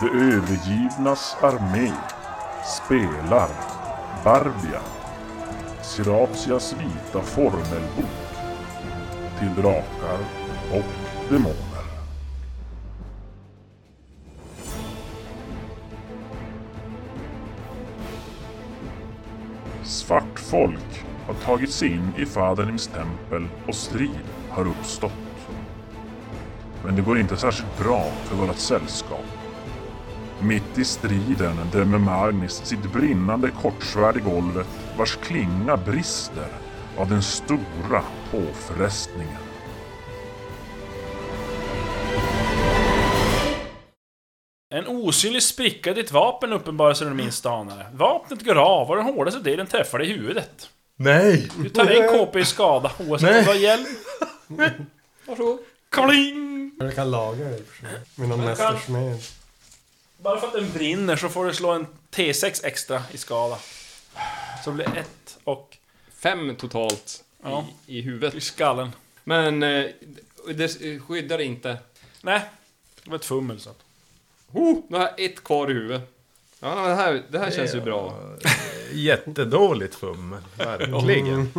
De övergivnas armé spelar Barbia, Siratias vita formelbok till drakar och demoner. Svart folk har tagit sig in i Fadernims tempel och strid har uppstått. Men det går inte särskilt bra för vårt sällskap. Mitt i striden drämmer Magnus sitt brinnande kortsvärd i golvet vars klinga brister av den stora påfrestningen. En osynlig spricka i ditt vapen uppenbarar sig när du minst anar. Vapnet går av och den hårdaste delen träffar dig i huvudet. Nej! Du tar en KP i skada oavsett om Nej. du har hjälm. Varsågod. Kling! Jag kan laga det i och för sig. Med någon mästersmed. Bara för att den brinner så får du slå en T6 extra i skada. Så det blir ett och Fem totalt Ja. i, i huvudet. i skallen. Men eh, det skyddar inte. Nej, det var ett fummel så att. Oh, nu har jag ett kvar i huvudet. Ja, det här, det här känns ju bra. Jättedåligt fummel, verkligen.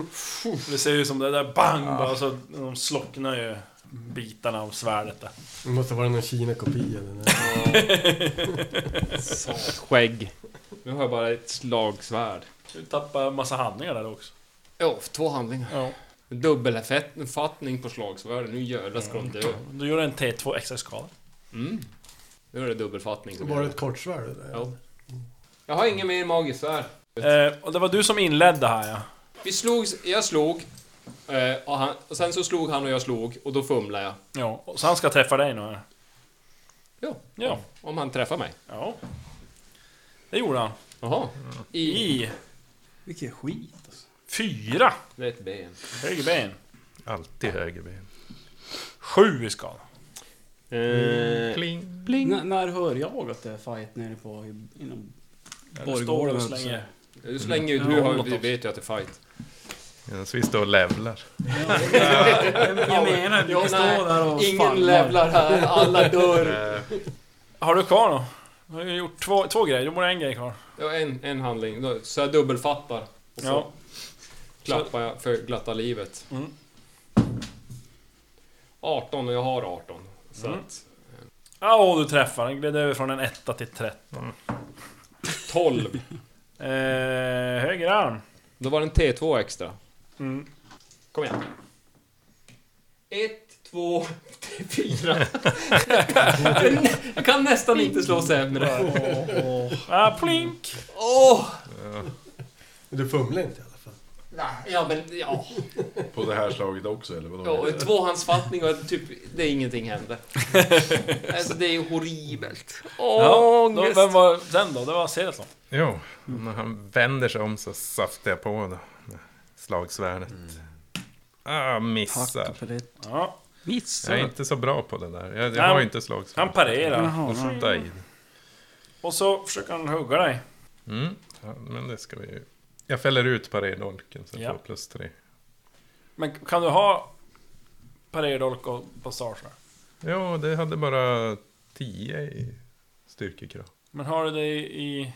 Det ser ju som det där bang bara så de slocknar ju bitarna av svärdet där. Det måste vara någon Kina-kopia. Skägg. Nu har jag bara ett slagsvärd. Du tappar massa handlingar där också. Ja, två handlingar. Ja. Dubbelfattning på slagsvärdet. Nu jävlar ska de dö. Då gör du en T2 extra skada. Mm. Nu är det dubbelfattning. Var det ett kortsvärd där? Ja. Jag har ingen mer magiskt svärd. Eh, och det var du som inledde här ja. Vi slog, jag slog. Eh, Och, han, och sen så slog han och jag slog och då fumlade jag. Ja, och så han ska träffa dig nu. Ja. Ja. Om han träffar mig. Ja. Det gjorde han. Jaha. I... I Vilken skit alltså. fyra Rätt ben. höger ben. Alltid höger ben. Sju i skada. Eh, Kling. N- när hör jag att det är fight nere på i- inom borggården? du slänger ju... Du har, du vet ju att det är fight. Ja, så vi står och levlar. Jag menar, vi står där och Ingen famlar. levlar här, alla dör. Har du kvar då? Du har ju gjort två, två grejer, du borde ha en grej kvar. Ja, en, en handling. Då- Så jag dubbelfattar. Och så Ja. klappar jag för glatta livet. Mm. 18 och jag har 18. Så Mm. att... Ja, och du träffar. Den gled över från en etta till 13. 12. Eh, höger arm. Då var det en T2 extra. Mm. Kom igen. 1, 2, 4. Jag kan nästan inte slå sämre. Ah, plink! Åh! Du fumlar inte i alla fall. Ja, men ja. På det här slaget också eller vadå? ja tvåhandsfattning och typ, det är ingenting händer. Alltså det är ju horribelt. Ja, då, vem var den då? Det var Seratlon. jo, när han vänder sig om så saftar jag på då. Slagsvärdet. Ah, missar. Tack för det. Ja, Missar Jag är inte så bra på det där. Jag, jag Nej, har inte slagsvärd. han parerar. Och skjuta. Och så försöker han hugga dig. Mm. Ja, men det ska vi ju... Jag fäller ut parerdolken så jag Ja. får plus tre. Men kan du ha parerdolk och passage? Ja, det hade bara 10 i styrkekrav. Men har du det i, i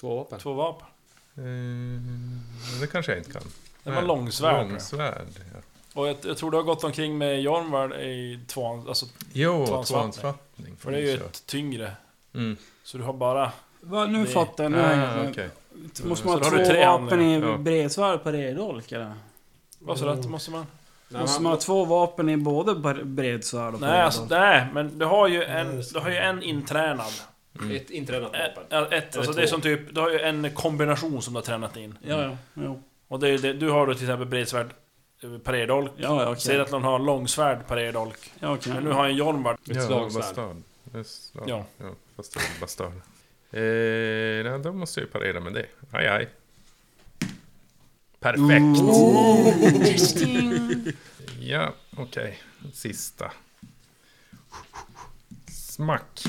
Två vapen. två vapen? Eh, det kanske jag inte kan. Det var Nej, långsvärd. Långsvärd, ja. Och jag, jag tror du har gått omkring med Jornvard i två, alltså, Jo, tvåhandsfattning. för det är ju ett tyngre. Mm. Så du har bara... Va, nu Det- fattar jag. Nu Ah, jag- okej. Måste man Så ha två tre vapen i. Ja. bredsvärd på redolk eller? Vad sa du måste man? Måste man ha två vapen i både bredsvärd och Nej, alltså, nej, men du har ju en, du har ju en intränad. Ett intränat Ett, vapen. ett, alltså det är som typ, du har ju en kombination som du har tränat in. Ja, ja. Jo. Och det är det, du har då till exempel bredsvärd eh, parerdolk. Ja, ja, okej. Säger att någon har långsvärd parerdolk. Ja, okej. Men nu har en Jornvard. Ett ja, slagsvärd. slag. Ja. Ja. fast det är bastard. Eh, ja, då måste jag ju parera med det. Aj, aj. Perfekt! Ja, okej. Sista. Smack.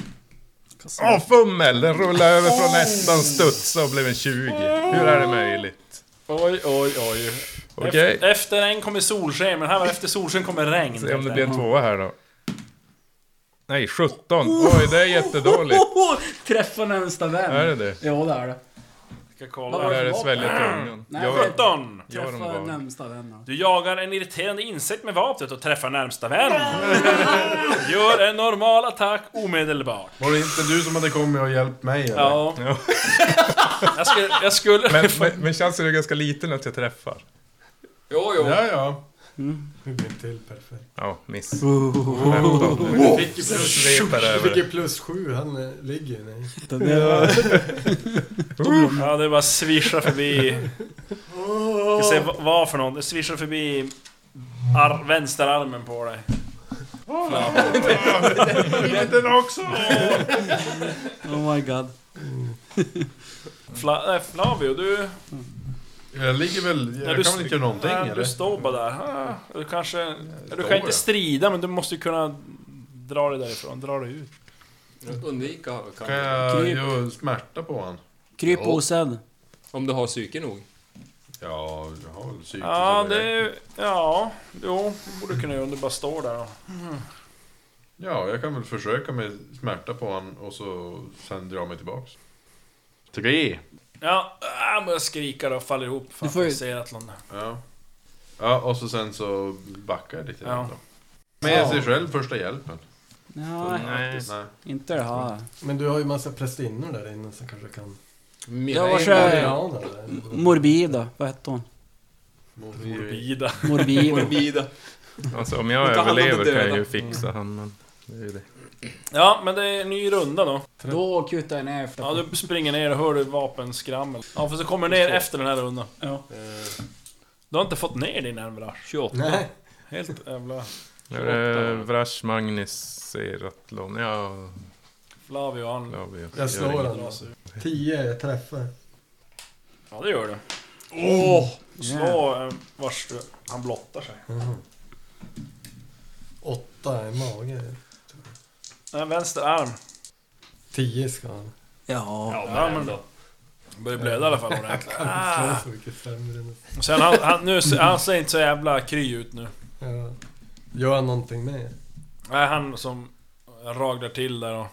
Åh, fummel! Den rullade över från ettan, studsade och blev en 20. Hur är det möjligt? Oj, oj, oj. Okej. Efter, efter en kommer solsken, men här var efter solsken kommer regn. Se om det blir en tvåa här då. Nej, 17. Oj, det är jättedåligt. Träffa närmsta vän. Är det det? Ja, det är det. Ska Vad kolla. var Eller är det svälja tungan? Nej, Jag- det- 17! Jag har dem Träffa bara. närmsta vän. ja. Du jagar en irriterande insekt med vapnet och träffar närmsta vän. Gör en normal attack omedelbart. Var det inte du som hade kommit och hjälpt mig eller? Ja. Ja. Jag skulle... Jag skulle Men, men, men chansen är ganska liten att jag träffar. Jo, jo. Ja, ja. Hur blev till perfekt? Ja, miss. 15. Du fick ju plus, Svetar du fick över. plus sju, han eh, ligger ju nej. Ja, det bara svischar förbi... Ska se vad- vad för något. Det svischar förbi ar vänsterarmen på dig. Den också! Oh my god. Fla nej, Flavio, du... Jag ligger väl... när Jag du kan väl inte göra någonting nej, eller? Du står bara där. Du kanske... Du står kan inte strida, men du måste ju kunna dra dig därifrån. Dra dig ut. Undvika kan Kan du. jag Kryp. göra smärta på han? Kryp Ja. osedd. Om du har psyke nog. Ja, jag har väl psykiskt Ja, det... Ja, jo. borde kunna göra om du bara står där och... Ja, jag kan väl försöka med smärta på han och så sen dra mig tillbaks. Tre! Ja, han börjar skrika och faller ihop. För Du att får ju- ser att någon... Ja. Ja, och så sen så backar jag lite Ja. då. Med sig själv första hjälpen. Ja, Nej. Nej. inte det här. Men du har ju massa prästinnor där inne som kanske kan... Jag var så- Mireille. Mariana eller? Morbida, vad hette hon? Morbida. Morbida. Morbida. Alltså om jag överlever kan jag ju fixa han, men... Det är ju det. Ja, men det är en ny runda då. Då kutar jag ner efter. Ja, du springer ner och hör du vapenskrammel. Ja, för så kommer du ner efter den här rundan. Ja. Eh, Du har inte fått ner din än Vrash. 28. Nej. Helt jävla... Nu är det Vrash, Magnus, Seratlon, ja... Flavio han Flavio. Jag slår. Tio, jag träffar. Ja, det gör du. Åh! Slå en vars du... Han blottar sig. Mhm. Åtta i mage. En vänster arm. Tio ska han. Ja. Ja, Ja, men ändå. Börjar blöda i alla fall ordentligt. Ah. så mycket sämre Sen han, han, nu, han ser inte så jävla kry ut nu. Ja. Gör han någonting med? Nej, han som raglar till där och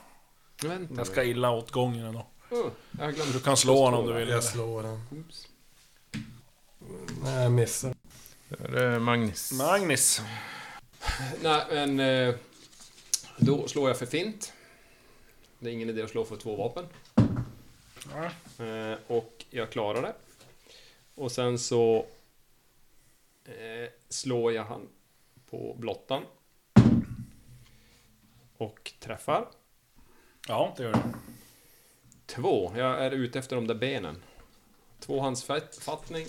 Vänta. ganska illa åt gången ändå. Oh, jag glömde. Du kan slå honom om du vill. Jag slår. Oops. Nej, jag missar. Då är det Magnus. Magnus. Nej, men... eh, då slår jag för fint. Det är ingen idé att slå för två vapen. Eh, och jag klarar det. Och sen så eh, slår jag han på blottan. Och träffar. Ja, det gör du. Två. Jag är ute efter de där benen. Tvåhandsfattning.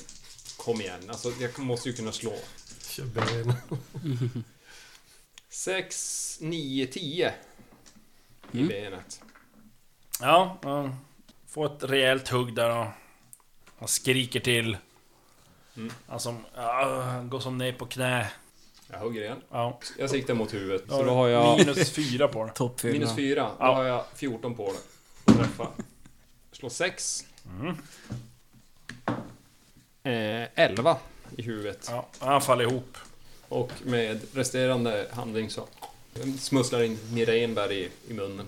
Kom igen. Alltså, jag måste ju kunna slå. Kör benen. 6, 9, 10 i mm. benet. Ja, man får ett rejält hugg där och han skriker till. Mm. Alltså, uh, går som ner på knä. Jag hugger igen. Ja. Jag siktar mot huvudet. Så då har jag... Minus 4 på det Topp Minus 4. Då ja. har jag 14 på det Och träffa. Slå 6. Mm. Eh, i huvudet. Ja, han faller ihop. Och med resterande handling så smusslar in Mirenberg i, i munnen.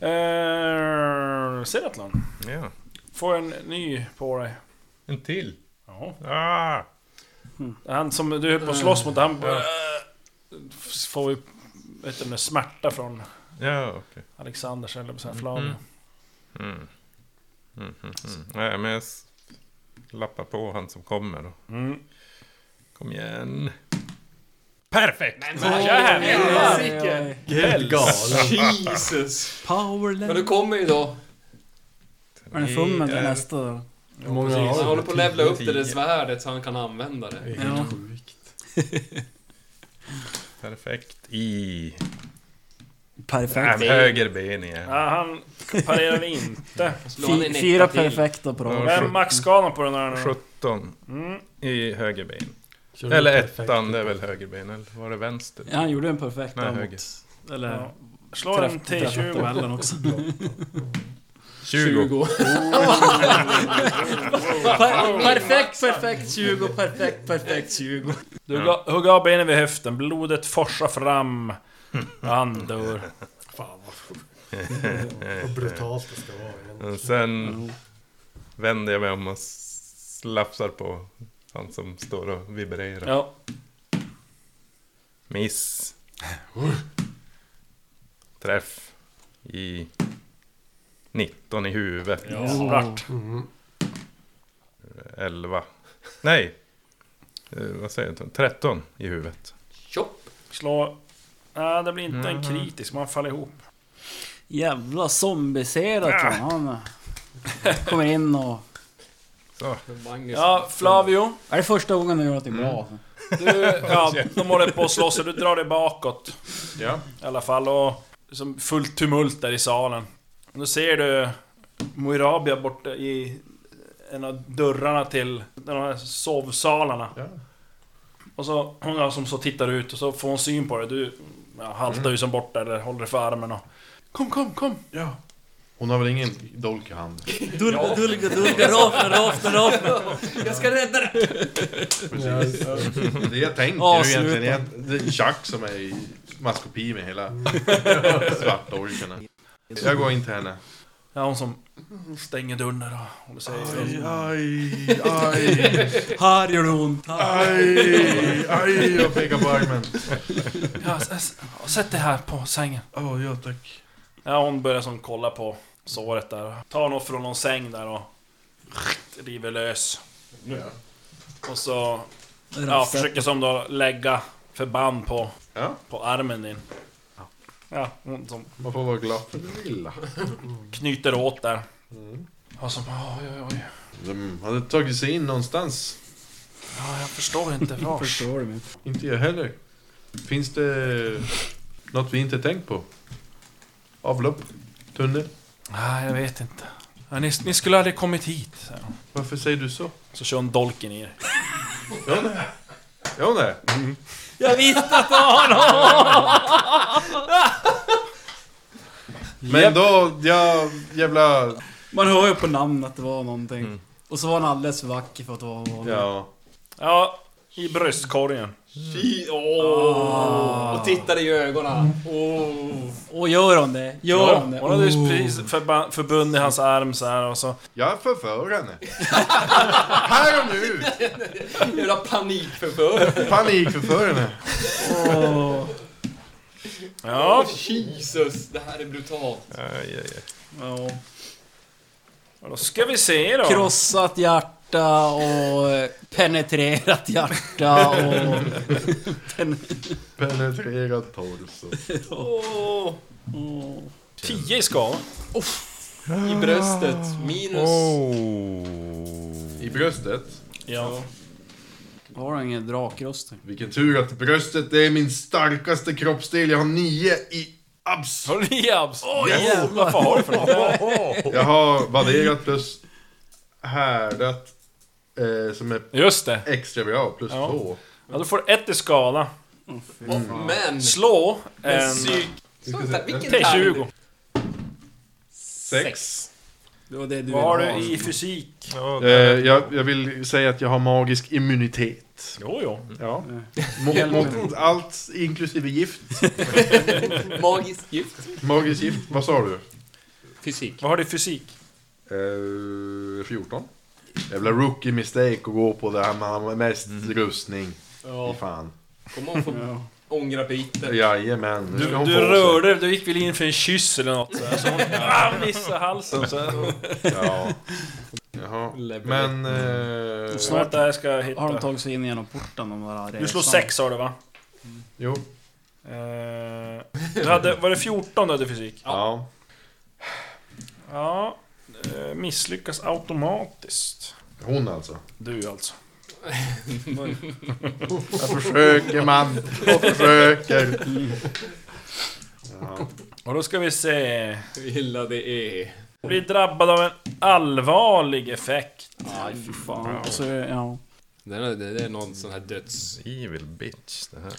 Eh, Seratlon. Ja. Får en ny på dig. En till. Ja. Ah! Han som du är på att slåss mot, han börjar... Får ju... Vet du, smärta från Ja, okej. Alexanders eller så här Flavio. Mm. Mm. Mm, mm, mm. Nej, men jag lappar på han som kommer då. Mm. Kom igen. Perfekt! Jävlar! Helt galen. Jesus! Powerland. Men du kommer ju då. Är det fummen till nästa då? Många har Han håller på att levla upp det där svärdet så han kan använda Det det. Ja. Perfekt i... Perfekt. Nej, höger ben igen. Ja, han parerar inte. Han fyra perfekta på dem. Vem maxskadan på den här nu? 17 Mm. i höger ben. Kör du Eller perfekt? ettan, det är väl höger ben. Eller var det vänster? Ja, han gjorde en perfekt Nej, höger. mot... Eller... Ja. Slå en Träff, träffa T20. tabellen också. 20. Per- perfekt, perfekt 20, perfekt, perfekt 20. Du ga- hugger av benen vid höften, blodet forsar fram. Han dör. Vad brutalt det ska vara egentligen. Sen vänder jag mig om och slafsar på han som står och vibrerar. Ja. Miss. Träff. I 19 i huvudet. Svart. 11. Nej. Eh, vad säger jag? 13 i huvudet. Tjopp! Slå... Nej, det blir inte en kritisk, man faller ihop. Jävla zombieserat han. Han eh, kommer in och... Så. Ja, Flavio. Är det första gången du gör något bra? Du, ja, de håller på att slåss och du drar dig bakåt. Ja. I alla fall och... Som fullt tumult där i salen. Och då ser du Moirabia borta i en av dörrarna till de här sovsalarna. Ja. Och så hon som så tittar ut och så får hon syn på det. Du ja, haltar ju som borta eller håller dig för armen och... Kom, kom, kom! ja. Hon har väl ingen dolk i hand? Dulga, dulga, dulga, rafna, rafna, rafna. Jag ska rädda dig! Precis. Det jag tänker Ja, är ju egentligen det är Chuck som är i maskopi med hela svartdolkarna. Jag går in till henne. Ja, hon som stänger dörren där och håller sig... Aj, aj, Här gör det ont. Här. aj, aj. Jag pekar på armen. Ja, s- s- sätt dig här på sängen. Åh, ja tack. Ja, hon börjar som kolla på såret där. Tar något från någon säng där och river lös. Och så ja, försöker som då lägga förband på, Ja, på armen din. Ja, hon som man får vara glad för det lilla. knyter åt där. Och som oj, oj, oj. De hade tagit sig in någonstans. Ja, jag förstår inte vars. Förstår du mig? Inte jag heller. Finns det något vi inte tänkt på? Avlopp? Tunnel? Nej, jag vet inte. Ja, ni, ni skulle aldrig kommit hit. säger hon. Varför säger du så? Så kör hon dolken i er. Ja, nej. Ja, nej. Jag visste att det var! Men då, ja, jävla... Man hör ju på namnet att det var någonting. Och så var han alldeles för vacker för att vara vanlig. Ja. Ja, i bröstkorgen. Fy, åh! Och tittar i ögonen. Åh! Och gör hon det? Gör Ja, hon det? hon hade Oh. precis förba- förbundit hans arm så här och så... Jag förför henne. Här och nu! Jävla panikförför. Panikförför henne. Åh. Ja, Jesus, det här är brutalt. Aj, aj, aj. Ja. då ska vi se då. Krossat hjärta och eh, penetrerat hjärta och... Penetrerat torso. Åh! Åh. 10 i skala. I bröstet. Minus... Oh. I bröstet. Ja. Har du ingen drakröst? Vilken tur att bröstet är min starkaste kroppsdel. Jag har nio i abs. Har du 9 abs? Oj, jävlar. Varför har du för något? Jag har vadderat plus härdat. Eh, som är Just det. extra bra, plus Ja. två. Ja, då får du 1 i skala. Åh, men... Slå Men en psyk... Vilken T20. Sex. Det var det du Vad har ville du i fysik? Ja, Eh, jag, jag vill säga att jag har magisk immunitet. Jo, jo. Ja. Mot, mot allt, inklusive gift. Magiskt gift. Magisk gift. Vad sa du? Fysik. Vad har du i fysik? Eh, 14. Jävla rookie mistake att gå på det här med mest rustning. Ja, Fy fan. kommer man få Ja. ångra biten. Jajamän. Nu Du, ska hon du få sig. rörde dig, du gick väl in för en kyss eller något så här, så hon ah, missade halsen så här. Ja. Jaha. Men... Eh, Snart där ska jag Har de hitta. tagit sig in genom porten de där Du slår resan? 6 sa du va? jo. Eh, du hade, var det 14 du hade i fysik? Ja. Ja. Eh, Misslyckas automatiskt. Hon alltså. Du alltså. Jag försöker man. Jag försöker. Ja. Och då ska vi se. Hur illa det är. Blir drabbad av en allvarlig effekt. Aj fy fan. Och så, ja. Det är, det är någon sån här döds... Evil bitch det här.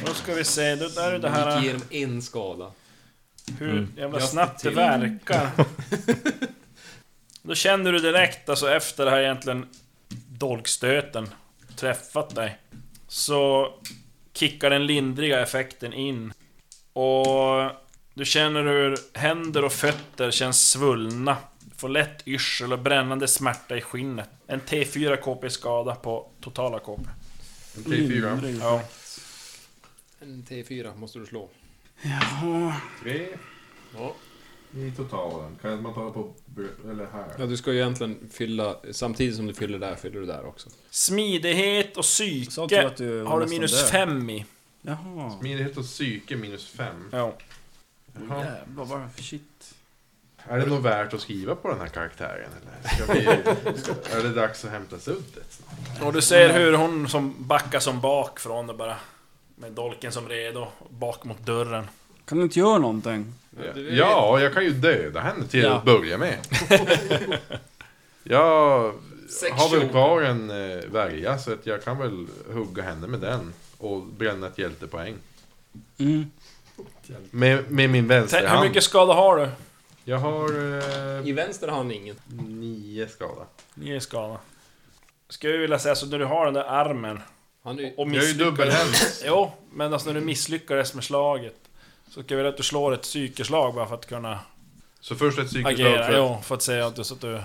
Och då ska vi se, då är det Gick här igenom en skada. hur jävla Just snabbt det verkar. Då känner du direkt, alltså efter det här egentligen dolkstöten träffat dig. Så kickar den lindriga effekten in Och du känner hur händer och fötter känns svullna. Du får lätt yrsel och brännande smärta i skinnet. En T4 KP skada på totala KP. En T4. Ja. En T4 måste du slå. Ja, Tre Ja. I totalen. Kan man ta det på... Eller här? ja, du ska ju egentligen fylla... Samtidigt som du fyller där, fyller du där också. Smidighet och psyke att du har du minus död? 5 i. Jaha. Smidighet och psyke minus fem. Ja. Jaha. Jävlar vad för shit. Är det nog värt att skriva på den här karaktären eller? Ska vi, ska, är det dags att hämta suddet snart? Och du ser hur hon som backar som bak från det bara. Med dolken som redo, bak mot dörren. Kan du inte göra någonting? Ja, jag kan ju döda henne till Ja. att börja med. Jag har väl kvar en eh, värja så att jag kan väl hugga henne med den. Och bränna ett hjältepoäng. Mm. Med, med min Tänk, hur mycket skada har du? Jag har eh, I vänster har han ingen. nio skada. Nio skada. Skulle jag vilja säga, så när du har den där armen Han är ju... och Jag är ju misslyckades- dubbelhänt. Jo, men alltså när du misslyckades med slaget Så ska jag vilja att du slår ett psykeslag bara för att kunna Så först ett psykisk agera. för Jo, för att säga att du... Så att du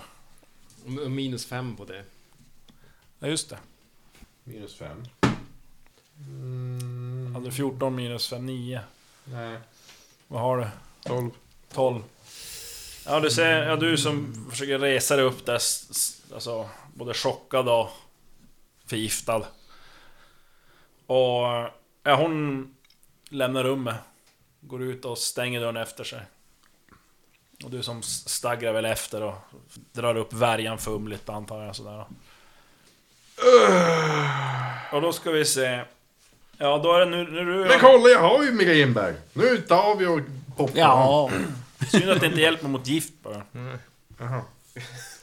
Minus fem på det. ja, just det. Minus fem. Mm, Hade du 14 minus 5, 9. nej, Vad har du? tolv. 12. Ja, du ser, ja, du som försöker resa dig upp där, alltså både chockad och förgiftad. Och ja, hon lämnar rummet, går ut och stänger dörren efter sig. Och du som staggrar väl efter och drar upp värjan fumligt antar jag sådär. Och då ska vi se. Ja, då är det nu... nu Men kolla, jag har ju migränbär! Nu tar vi och poppar Ja. Synd att det inte hjälper mot gift bara. Jaha.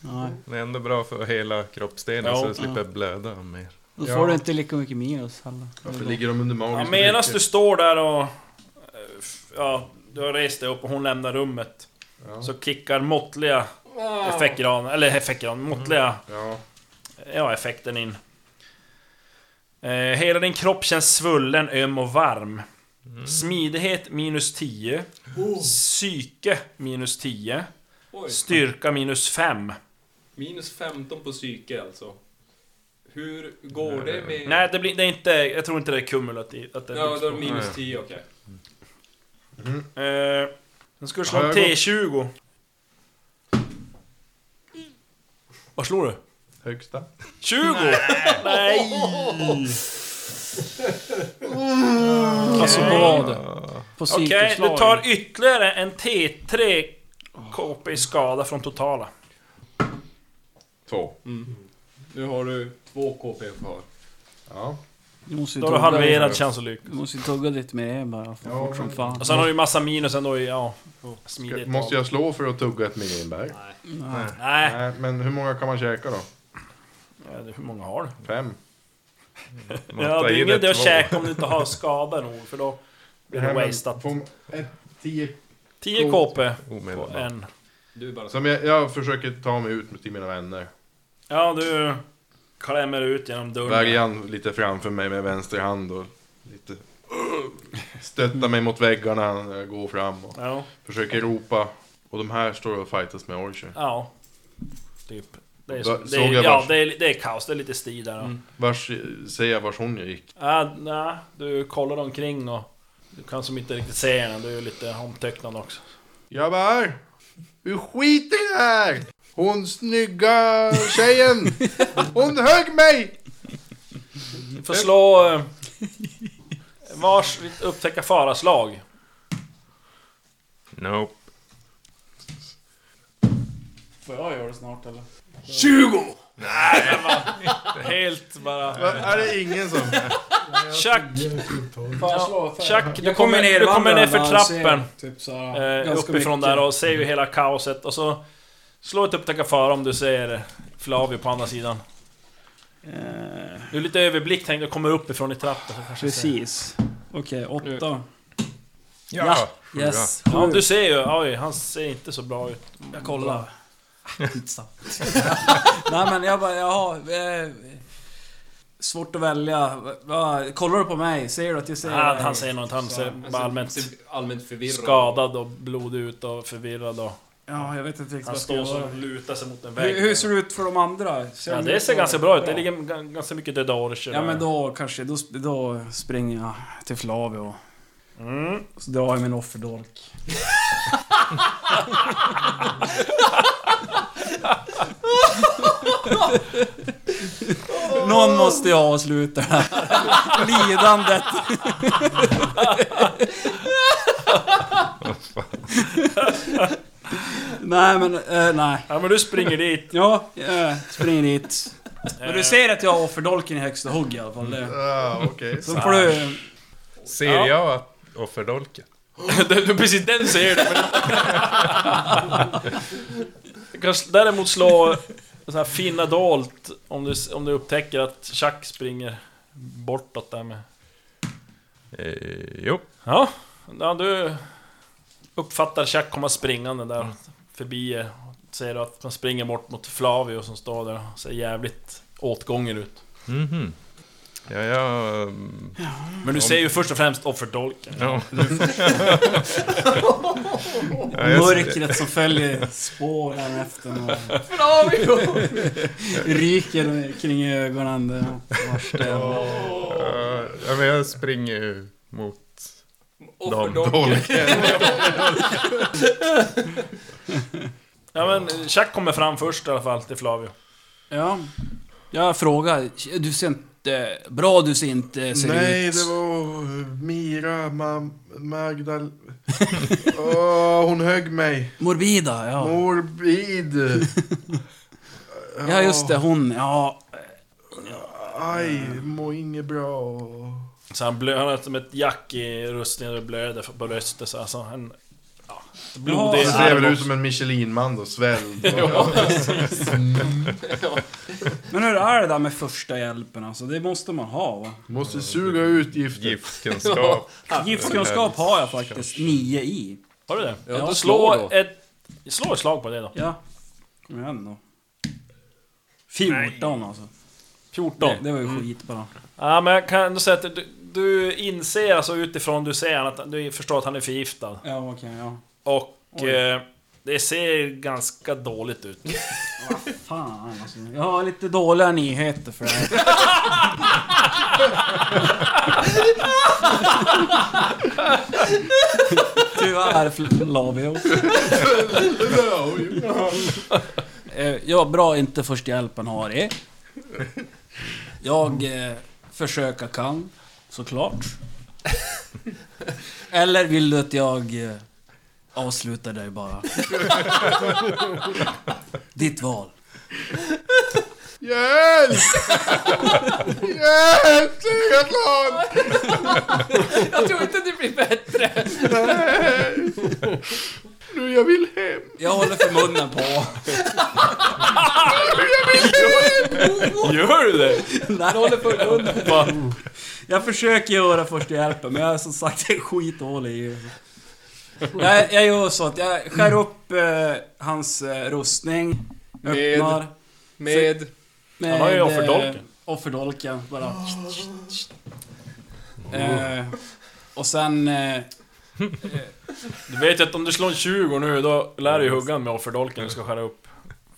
Nej. Det är ändå bra för hela kroppsdelen Ja. så jag slipper blöda mer. Då Ja. får du inte lika mycket minus heller. Varför ligger de under Ja, magiska medan du står där och... Ja, du har rest dig upp och hon lämnar rummet. Ja. Så kickar måttliga effektgran, eller effektgran, måttliga Ja. ja, effekten in. Eh, hela din kropp känns svullen, öm och varm. Smidighet minus 10. Psyke minus 10. Oj. Styrka minus 5. Minus 15 på psyke alltså. Hur går det med... Nej, det, blir, det är inte... Jag tror inte det är kumulativt. Att det Ja, då är det minus Nej. 10, okej. Eh, sen ska slå en jag gått- T20. Vad slår du? Högsta. 20! Nej! Alltså på vad? På Okej, du tar ytterligare en T3 KP i skada från totala. Två. Nu har du två KP kvar. Ja. Måste Då har du halverad chans att lyckas. Du måste ju tugga lite mer bara, för Ja, fort som fan. Och sen har du ju massa minus ändå i, ja... Smidigt. Måste jag slå för att tugga ett migränbär? Nej. Nej. Nej, men hur många kan man käka då? Ja, det- hur många har du? Fem? Ja, det är ingen idé att käka om du inte har skada nog, för då blir det Nej, men wasteat. tio. 10 KP på Omedelbart. en. Du är bara... Som jag, jag försöker ta mig ut till mina vänner. Ja, du klämmer ut genom dörren. Värjan lite framför mig med vänster hand och lite... Stöttar mig mot väggarna när jag går fram och Ja, försöker ropa. Och de här står och fightas med Orcher. ja. Typ. Det är, så, det är, ja, vars- det är, det är kaos, det är lite strid där. Mm. Vars, säger jag vars hon gick. Ja, nej, du kollar omkring och du kan som inte riktigt se henne, du är lite omtöcknad också. Grabbar! I det här! Hon snygga tjejen! Hon högg mig! Du får slå... eh, Vars upptäcka faraslag. Nope. Får jag göra det snart eller? 20! Helt bara... Va, är det ingen som... Chuck! Chuck, du kommer, du kommer ner för trappen. Typ Eh, ganska uppifrån mycket. där och ser ju hela kaoset och så... Slå ett upptäcka fara om du ser Flavio på andra sidan. Eh, Du är lite överblick, tänk du kommer uppifrån i ser. precis. Okej, åtta. Ja! Yes. Ja, du ser ju, oj, han ser inte så bra ut. Jag kollar. Skitsamma. Nej men jag bara, jaha. Eh, Svårt att välja. Va, kollar du på mig? Ser du att jag ser dig? han säger något, han ser bara allmänt ser allmänt förvirrad. skadad och blodig ut och förvirrad och... Ja, jag vet inte riktigt Han vad står jag ska göra. och lutar sig mot en vägg. Hur, hur ser det ut för de andra? Ja, de det ut ser att- ganska bra ut. Det ligger ga- ganska mycket döda orcher Ja där. men då kanske, då, då springer jag till Flavio. Mm. Så drar jag min offerdolk. Någon måste ju avsluta det här lidandet. nej men, eh, nej. Ja men du springer dit. Ja, jag springer dit. Men du ser att jag har offerdolken i högsta hugg i alla fall. Det. Ja, okej. Så får du... Ser Ja. jag att offerdolken? det är precis den ser du. Men... du kan däremot slå så här finna dolt om du, om du upptäcker att Chuck springer bortåt där med... Eh, jo. Ja, ja du uppfattar Chuck komma springande där förbi er. Ser du att han springer bort mot Flavio som står där och ser jävligt åtgången ut. Mhm. Ja, jag... mm, Men du ser ju först och främst offerdolken. Ja. Mörkret som följer spåren efter och ryker kring ögonen. Det ja, men jag springer ju mot dem. Ja men Chuck kommer fram först i alla fall till Flavio. Ja, jag frågar. Du ser inte... Bra du ser inte ser Nej, ut. det var Mira, ma Magdal... Åh, hon högg mig. Morbida, ja. Morbid. Ja just det, hon, ja. Aj, mår inget bra. Så han, blö, han har som ett jack i rustningen och blöder på bröstet så alltså en... Ja, blodig Ja, Det ser väl ut som en Michelin-man då, svälld. Men hur är det där med första hjälpen alltså? Det måste man ha va? Måste suga ut giftet. Giftkunskap. Giftkunskap har jag faktiskt nio i. Har du det? Ja, då slå då. ett... Slå ett slag på det då. Ja. Kom igen då. 14 alltså. 14. Det, det var ju skitbra. Ja men jag kan ändå säga att du, du inser alltså utifrån du ser att du förstår att han är förgiftad. Ja okej, ja. Och eh, det ser ganska dåligt ut. Fan alltså. Jag har lite dåliga nyheter för här. Tyvärr Flavio. Eh, Ja, bra inte första hjälpen har det. Jag eh, försöka kan, såklart. Eller vill du att jag eh, avslutar dig bara? Ditt val. Hjälp! Hjälp! Triathlon! Jag tror inte det blir bättre. Nu, jag vill hem. Jag håller för munnen på. Gör du det? Nej, håller för munnen. Jag försöker göra första hjälpen, men jag är som sagt skitdålig i jag, jag gör så att jag skär upp eh, hans eh, rustning. Med- Öppnar. Med... Med, Han har ju eh, offerdolken. Offerdolken, bara. Eh, och sen... Eh, Du vet ju att om du slår en 20 nu, då lär du ju hugga med offerdolken du ska skära upp.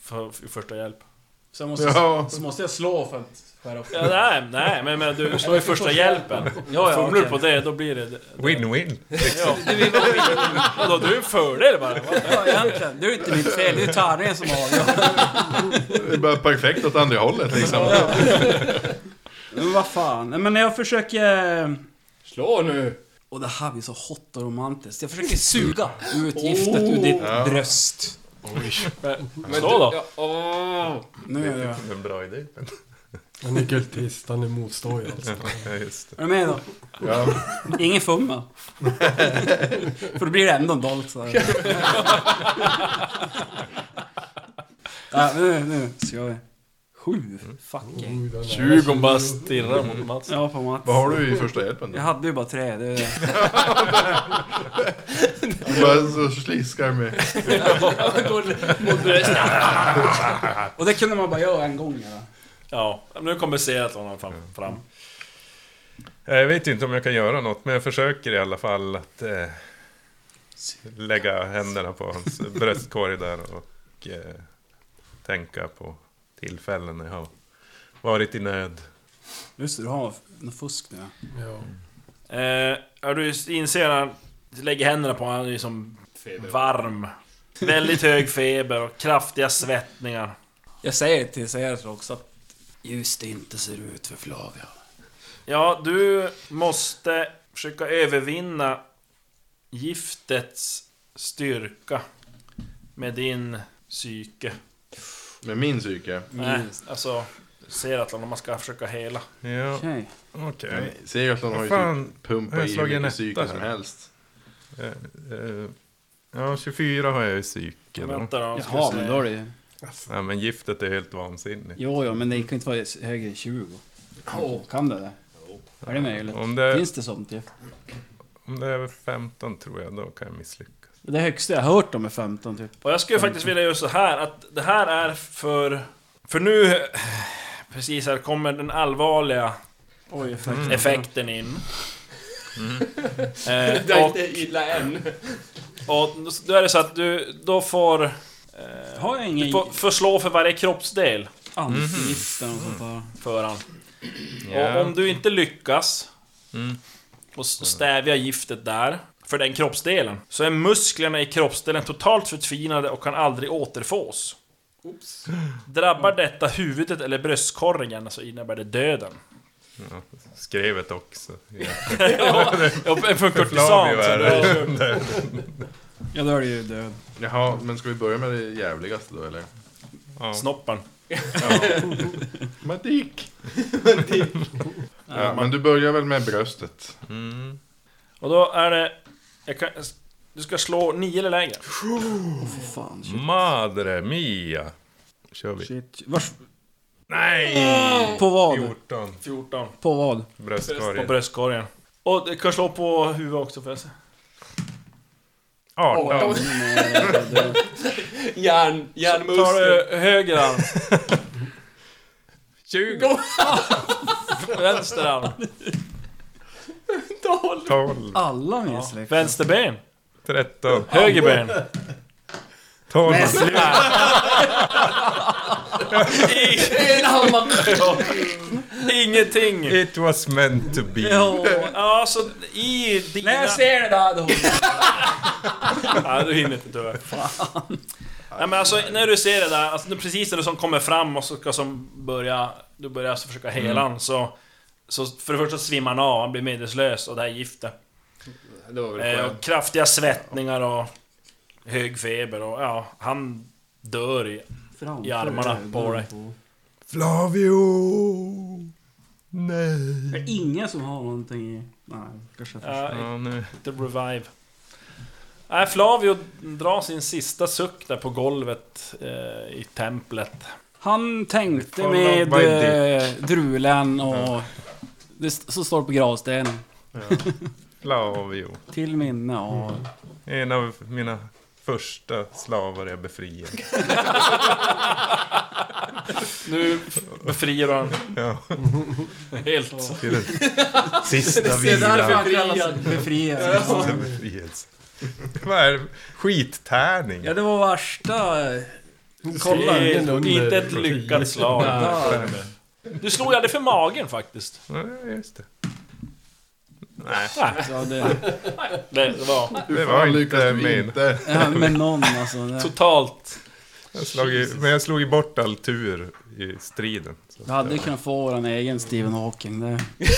För, för första hjälp. Så, måste, Ja. så måste jag slå för att skära upp. Ja, nej, nej, men, men du slår ju första hjälpen. Ja, ja, Fumlar du på det, då blir det... Win-win. Ja. Vadå, du är en fördel bara. Ja, egentligen. Det är inte mitt fel, det är ju tärningen som avgör. Det är bara perfekt åt andra hållet liksom. Men vad fan. Men jag försöker... Slå nu! Och det här blir så hot och romantiskt. Jag försöker suga ut giftet ur ditt Ja. bröst. Men, Men slå då. Ja, åh. Nu är jag... Det är en bra idé. Han är kultist, han är motståndare alltså. Ja, just det. Är du med då? Ja. Ingen fummel. För då blir det ändå en dolk så här. ja, nu, nu ska vi. Sju? Fucking. Den är- 20 bara stirrar mot Mats. Ja, på Mats. Vad har du i första hjälpen då? Jag hade ju bara tre. Det... Du bara så sliskar med. Går mot bröstet. Och det kunde man bara göra en gång. Ja. Ja, nu kommer Seratlon fram. fram. Jag vet inte om jag kan göra något, men jag försöker i alla fall att eh, lägga händerna på hans bröstkorg där och eh, tänka på tillfällen när jag har varit i nöd. Just det, du har något fusk nu. Ja. Eh, ja, du inser när han lägger händerna på honom, han är liksom varm. Väldigt hög feber och kraftiga svettningar. Jag säger till Seratlon också att just det inte ser ut för Flavia. Ja, du måste försöka övervinna giftets styrka med din psyke. Med min psyke. Nej, alltså Seratlon om man ska försöka hela. Ja, Okej. okej. Okay. Segerton har ju fan, typ pumpat har jag i hur slagit mycket en psyke etta som här? helst. Eh, eh, Ja, 24 har jag i psyke då. Vänta då, ska Jaha, men då är det Ja, men giftet är helt vansinnigt. Jo, jo, men det kan inte vara högre än 20. Kan det det? Är det möjligt? Om det, Finns det sånt ju? om det är över 15 tror jag, då kan jag misslyckas. Det högsta jag har hört om är 15 typ. Och jag skulle faktiskt vilja göra så här att det här är för... För nu... Precis här kommer den allvarliga Oj, effekt. effekten in. Det är Eh, och, inte illa än. och då är det så att du då får... Eh, Har jag du ingen får, får slå för varje kroppsdel antigift eller något sånt där? för han. Ja. Och om du inte lyckas Mm. och stävja giftet där, för den kroppsdelen, så är musklerna i kroppsdelen totalt förtvinade och kan aldrig återfås. Drabbar detta huvudet eller bröstkorgen så innebär det döden. Ja, skrevet också. Ja. ja, för en kurtisan. Ja, då är det ju död. Jaha, men ska vi börja med det jävligaste då eller? Ja. Snoppen. Matik! ja, men du börjar väl med bröstet? Mm. Och då är det... Jag kan, du ska slå nio eller lägre. Fy fan, shit. Madre mia! kör vi. shit. Vars, Nej! på vad? 14. 14 På vad? på Bröstkorgen. bröstkorgen. Och du kan slå på huvudet också får jag se. 18. Järn, Tar järnmuskler. du höger arm, 20. vänster arm, 12. Alla misslyckas. vänster ben, 13. höger ben. 12. Ingenting! It was meant to be. Ja. Ja, så i dina... När jag ser det där då... Ja, du hinner inte tyvärr. Nej men alltså när du ser det där, alltså precis när du som kommer fram och så ska som börja... Du börjar alltså försöka hela han så... Så för det första svimmar han av, han blir medvetslös och det här är giftet. Det var väl Eh, kraftiga svettningar och hög feber och ja, han dör i... I armarna på dig. Flavio! Nej. Det är ingen som har någonting i... Nej, kanske jag Ja, inte revive. Nej, Flavio drar sin sista suck där på golvet eh, i templet. Han tänkte med eh, drulen och... Det så står det på gravstenen. Flavio. Till minne av... En av mina första slavar jag befriade. Nu befriar han Ja, helt. till den sista Det är vilan. därför han kallas... Befriad. Sista befrielse. Vad är det? Skittärning? Ja, det var värsta... Kolla, inte ett lyckat slag. Du slog ju aldrig för magen faktiskt. Ja, just det. Nej, Nej, Ja, det, det, det var Det var inte min. inte? ja, med någon alltså. Det, totalt... jag slog ju, men jag slog ju bort all tur i striden. Så. vi hade ju kunnat få vår egen Stephen Hawking. Det.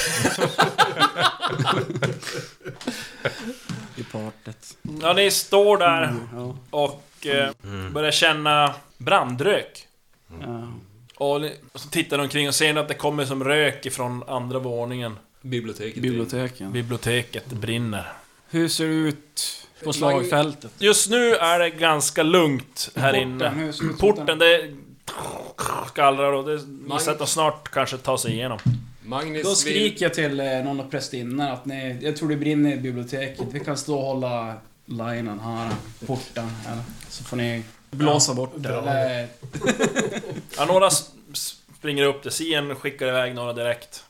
I partet. Ja, ni står där Ja. och eh, börjar känna brandrök. Ja. Och ni- så tittar ni omkring och ser att det kommer som rök ifrån andra våningen. Biblioteket. Biblioteken. Biblioteket brinner. Hur ser det ut på slagfältet? Just nu är det ganska lugnt här Porten, inne. Porten, det skallrar och det visar att de snart kanske tar sig igenom. Magnus Då skriker jag till eh, någon av prästinnor att ni, jag tror det brinner i biblioteket. Vi kan stå och hålla linen här, porten här. Så får ni blåsa bort det. Ja, några springer upp där. Sien skickar iväg några direkt.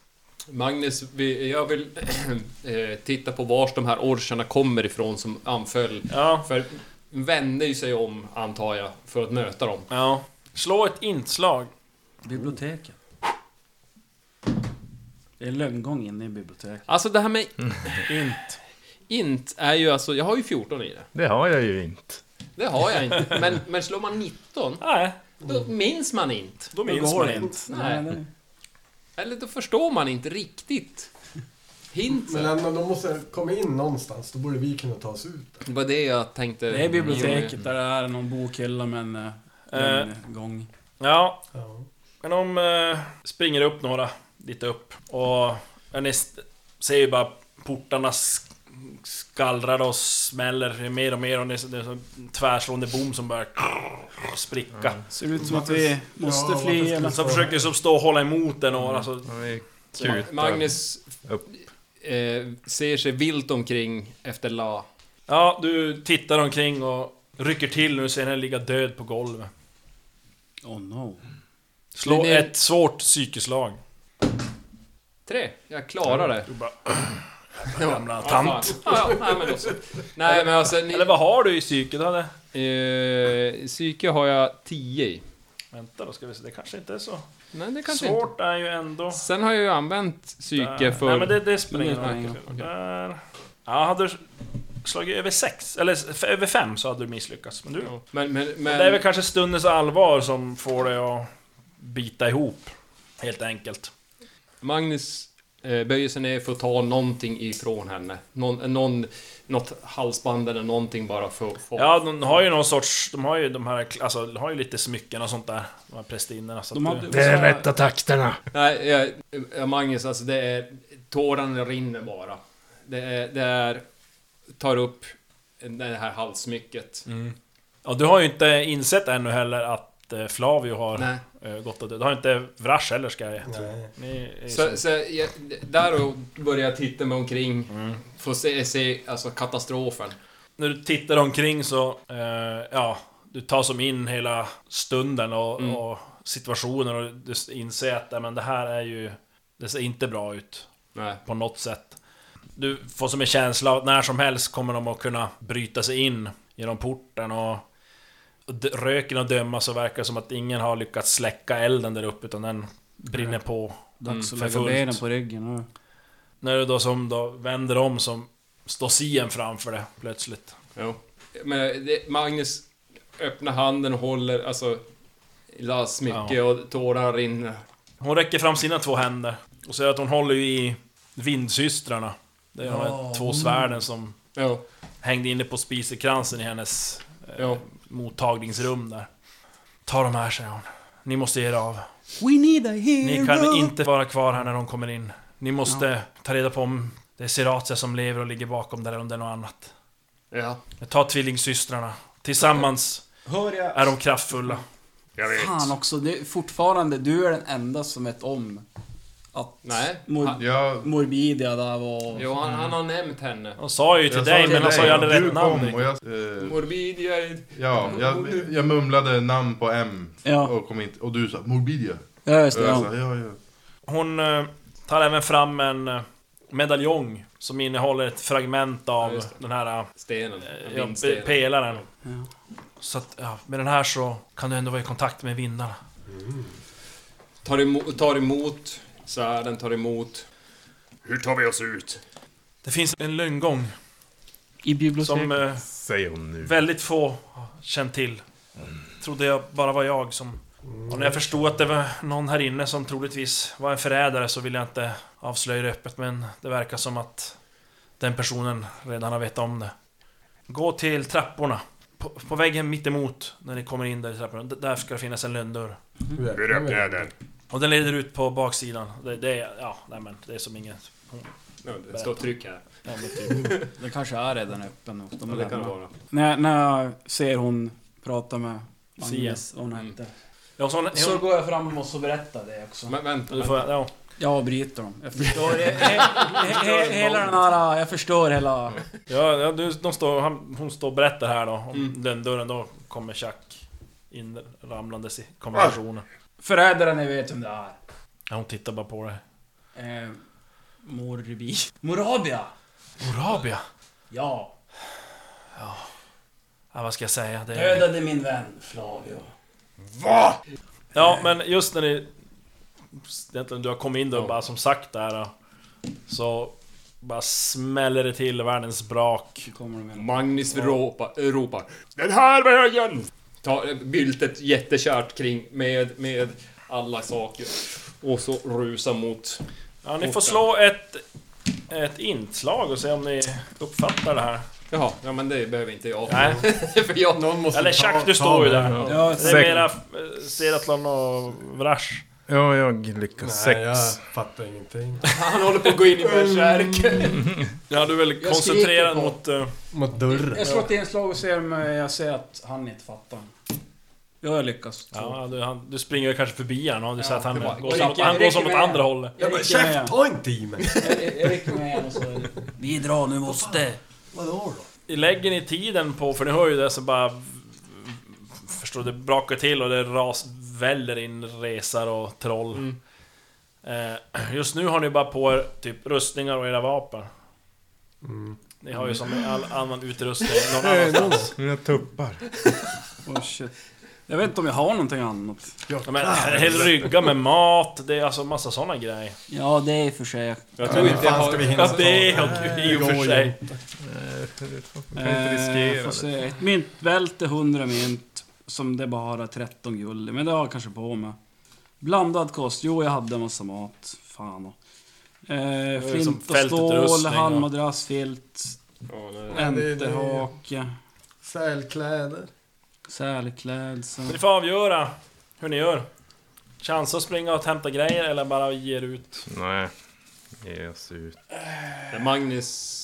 Magnus, vi, jag vill eh, titta på vars de här orcherna kommer ifrån som anföll. Ja, För vände ju sig om, antar jag, för att möta dem. ja. Slå ett inslag. Biblioteket. Det är lönngång inne i biblioteket. Alltså det här med Int. int är ju alltså, jag har ju 14 i det. Det har jag ju inte. Det har jag inte. Men, men slår man 19, Nej, då minns man inte. då minns man inte. Nej. Eller då förstår man inte riktigt. Hint. Men ändå, de måste komma in någonstans. Då borde vi kunna ta oss ut. Det var det jag tänkte. Det är biblioteket där det är någon bokhylla med en Eh. eh, gång. Ja, Ja. men de eh, springer upp några, dit upp. Och ni ser ju bara portarna skallrar och smäller mer och mer och det är så- det är så en tvärslående bom som börjar spricka. Ser ut som att vi måste Ja, fly eller... Så försöker som stå och hålla emot den och alltså, vi Ma- kutar. Magnus upp. eh, ser sig vilt omkring efter La. Ja, du tittar omkring och rycker till när du ser henne ligga död på golvet. Oh no. Slå ett svårt psykeslag. Tre. Jag klarar det. Gamla ja, tant. Ja, ja, nej, men. Nej, men alltså... Ni, Eller vad har du i psyket? Hade... eh, psyke har jag 10 i. Vänta då ska vi se, det kanske inte är så Nej, det kanske inte. svårt är ju ändå... Sen har jag ju använt psyke Där. för... Nej men det, det spelar ingen roll. Där. Ja, hade du slagit över sex, eller f- över fem så hade du misslyckats. Men du... Ja, Men, men, men... Det är väl kanske stundens allvar som får dig att bita ihop. Helt enkelt. Magnus böjer sig ner för att ta någonting ifrån henne. Någon, någon, något halsband eller någonting bara för att få... Ja, de har ju någon sorts... De har ju de här... Alltså, de har ju lite smycken och sånt där. De här prästinnorna. Så De hade, du, Det är rätta takterna. Nej, jag, Magnus, alltså det är... Tårarna rinner bara. Det är... Det är tar upp det här halssmycket. Mm. Och du har ju inte insett ännu heller att eh, Flavio har Nej. eh, gått och dött. Det har inte Vrash heller ska jag tro. Så, så- jag, där och börjar jag titta mig omkring. Mm. Få se, se alltså katastrofen. När du tittar omkring så, eh, ja, du tar som in hela stunden och, Mm. och situationen och du inser att ja, men det här är ju... Det ser inte bra ut Nej. på något sätt. Du får som en känsla av att när som helst kommer de att kunna bryta sig in genom porten och... Röken att döma så verkar det som att ingen har lyckats släcka elden där uppe utan den brinner på. Dags att för lägga benen på ryggen nu. När du då som då vänder om som står Sien framför det plötsligt. Jo. Men det, Magnus öppnar handen och håller, alltså... Las mycket och tårarna rinner. Hon räcker fram sina två händer och säger att hon håller ju i vindsystrarna. Det är de här två svärden som Jo. hängde inne på spisekransen i hennes eh, Ja. Mottagningsrum där. Ta de här, säger hon. Ni måste ge er av. We need a hero! Ni kan inte vara kvar här när de kommer in. Ni måste ta reda på om det är Seratia som lever och ligger bakom där eller om det är något annat. Ja. Ta tvillingsystrarna. Tillsammans Hör jag? är de kraftfulla. Jag vet. Fan också, det är fortfarande, du är den enda som vet om att Nej. Mor Han, Ja, Morbidia där var... jo, han, han har nämnt henne. De sa ju till jag dig, till men han sa ju aldrig rätt namn. och jag, eh, Morbidia är... ja, jag, jag mumlade namn på M Ja, och, kom inte, och du sa Morbidia. ja just det. Ja. sa, ja, ja. Hon eh, tar även fram en eh, medaljong som innehåller ett fragment av Ja, den här eh, Stenen. ja, pelaren. Ja. Så att, ja, med den här så kan du ändå vara i kontakt med vindarna. Tar emot, tar emot svärden, tar emot. Hur tar vi oss ut? Det finns en lönngång I biblioteket. som eh, Säger hon nu. väldigt få har känt till. Trodde jag bara var jag som... Och när jag förstod att det var någon här inne som troligtvis var en förrädare så ville jag inte avslöja det öppet men det verkar som att den personen redan har vetat om det. Gå till trapporna. På, på väggen mitt emot när ni kommer in där i trapporna. D- Där ska det finnas en lönndörr. Hur öppnar vi den? Och den leder ut på baksidan. Det, det är... Ja, nej men det är som inget... Ja, det står tryck här. Ja, typ. Det kanske är redan öppen. De Ja, det kan det vara. när, när jag ser hon prata med. Magnus, vad hon Mm. hette. Ja, så hon, Så går jag fram och måste berätta det också. Men vänta, du får, vänta. ja. Jag avbryter dem. Jag förstår. he, he, he, hela den här... Jag förstår hela... Ja, ja du, de står, han, hon står och berättar här då om Mm. den dörren. Då kommer Chuck in ramlandes i konversationen. Förrädaren, ni vet vem det är. Ja, hon tittar bara på dig. Eh, Morbi... Morabia! Morabia? Ja. Ja, vad ska jag säga? Det är... Dödade min vän Flavio. Ja, men just när ni... Egentligen du har kommit in då bara som sagt där Så... Bara smäller det till världens brak. Magnus ropar Den här vägen! Ta byltet jättekärt kring med, med alla saker. Och så rusa mot... Ja, ni får slå ett... Ett inslag och se om ni uppfattar det här. Jaha, ja men det behöver inte jag. Nej. För jag... Någon måste Eller Chuck, du står ju det. där. Ja, Det är mera eh, Seratlon och Vrash. Ja, jag lyckas. Nej, Sex. jag fattar ingenting. Han håller på att gå in i bärsärk. Ja, du är väl Jag koncentrerad skriker på- mot... eh, Mot dörren. Jag slår ett inslag och ser om jag ser att han inte fattar. Ja, jag lyckas. Ja, du, han, du springer kanske förbi han och du ser att han det var- går jag som, rycker- han går som åt med. andra hållet. Jag bara, rycker med. käft, ta inte i mig! Jag, jag rycker med en och så... Vi drar, nu måste. Vadå då? Lägger ni tiden på, för ni hör ju det så bara... Förstår du, det brakar till och det ras, väller in resar och troll. Eh, just nu har ni bara på er typ rustningar och era vapen. Mm. Ni har ju som all annan utrustning någon annanstans. Mina tuppar. Oh shit. Jag vet inte om jag har någonting annat. Ja, men en hel rygga med mat, det är alltså massa såna grejer. Ja, det är för sig. Jag tror inte jag Fan ska vi har... hinna Ja, ta det är ju i och för sig. Man kan inte riskera får det. se. Ett myntbälte, 100 mynt. Som det bara har 13 guld Men det har jag kanske på mig. Blandad kost. Jo, jag hade en massa mat. Fan. Eh, är som flint och stål, och- halmmadrass, filt, enterhake, Sälkläder. sälklädsel. Ni får avgöra hur ni gör. Chans att springa och hämta grejer eller bara ge er ut. Nej. Ge oss ut. Magnus...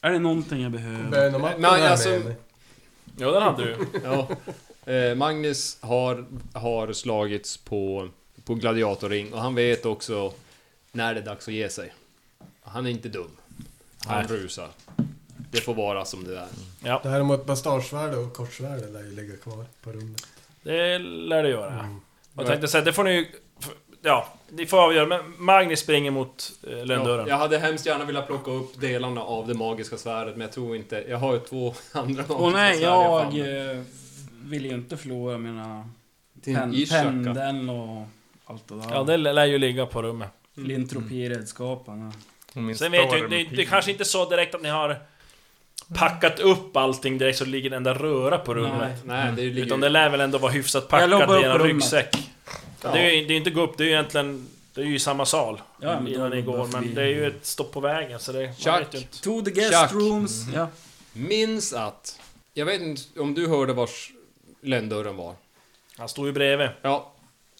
Är det någonting jag behöver? Är alltså-. Ja, den hade du. Ja. Eh, Magnus har, har slagits på, på gladiatorring och han vet också när det är dags att ge sig. Han är inte dum. Han Nej. rusar. Det får vara som det är. Ja, Däremot bastardsvärde och kortsvärde lär ju ligga kvar på rummet. det lär det göra. Mm. Jag tänkte säga, det får ni Ja, ni får avgöra. Men Magnus springer mot eh, lönndörren. Jag hade hemskt gärna velat plocka upp delarna av det magiska svärdet, men jag tror inte... Jag har ju två andra magiska Åh nej, svärd jag eh, vill ju inte förlora mina pen, pendeln och allt det där. Ja, det lär ju ligga på rummet. Lintropiredskapen. Och min Sen vet jag det, det är kanske inte så direkt att ni har packat upp allting direkt så det ligger en enda röra på rummet. Nej, det ligger Utan det lär väl ändå vara hyfsat packat i en ryggsäck. Det är ju det är inte gå upp, det är ju egentligen... Det är ju i samma sal. Ja, men innan ni går, men det är ju ett stopp på vägen så det... Chuck. To the guest Chuck. rooms. Ja. Minns att... Jag vet inte om du hörde vars lönndörren var? Han står ju bredvid. Ja.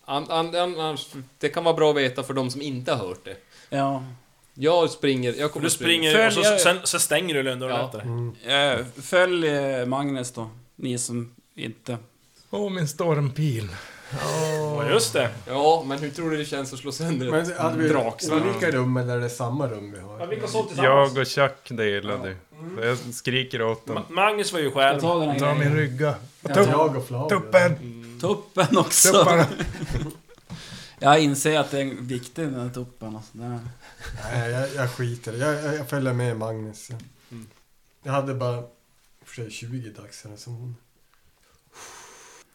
An, an, annars, det kan vara bra att veta för de som inte har hört det. ja. Jag springer... Jag kommer Du att springa. springer och så, Följer- sen, så stänger du lönndörren Ja. efter dig. Eh, Följ eh, Magnus då. Ni som inte... Åh, min stormpil. Ja, just det. Ja, men hur tror du det känns att slå sönder Men ett hade vi draksvärd? olika rum eller är det samma rum vi har? vilka såg? Jag och Chuck delade. Jag skriker åt dem. Ma- Magnus var ju själv. den här Ta min rygga. Jag, jag och Flavio. Tuppen! Tuppen också. Tupparna! Jag inser att det är viktigt den här tuppen. Alltså. Det är... Nej, jag, jag skiter i det. jag, jag, jag följer med Magnus. Mm. Jag hade bara i och för sig 20 dagsare som hon.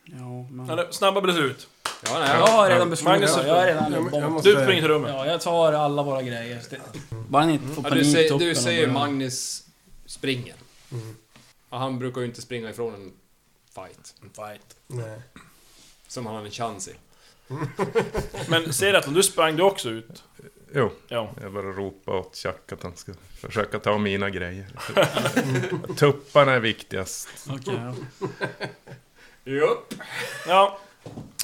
Ja, men... Snabba beslut. Ja, nej. Jag har redan beslutat. Magnus Jag är redan Jag, jag måste... Du springer till rummet. Ja, jag tar alla våra grejer. Bara ni inte får Ja, panik du, ser, tuppen du och ser börjar- Magnus springer. Mm. Ja, han brukar ju inte springa ifrån en fight. Fight. Nej. Som han har en chans i. Men ser att du sprang du också ut? Jo, Ja. jag bara ropar åt Chuck att han ska försöka ta mina grejer. Tupparna är viktigast. Okej, ja. Japp. Ja.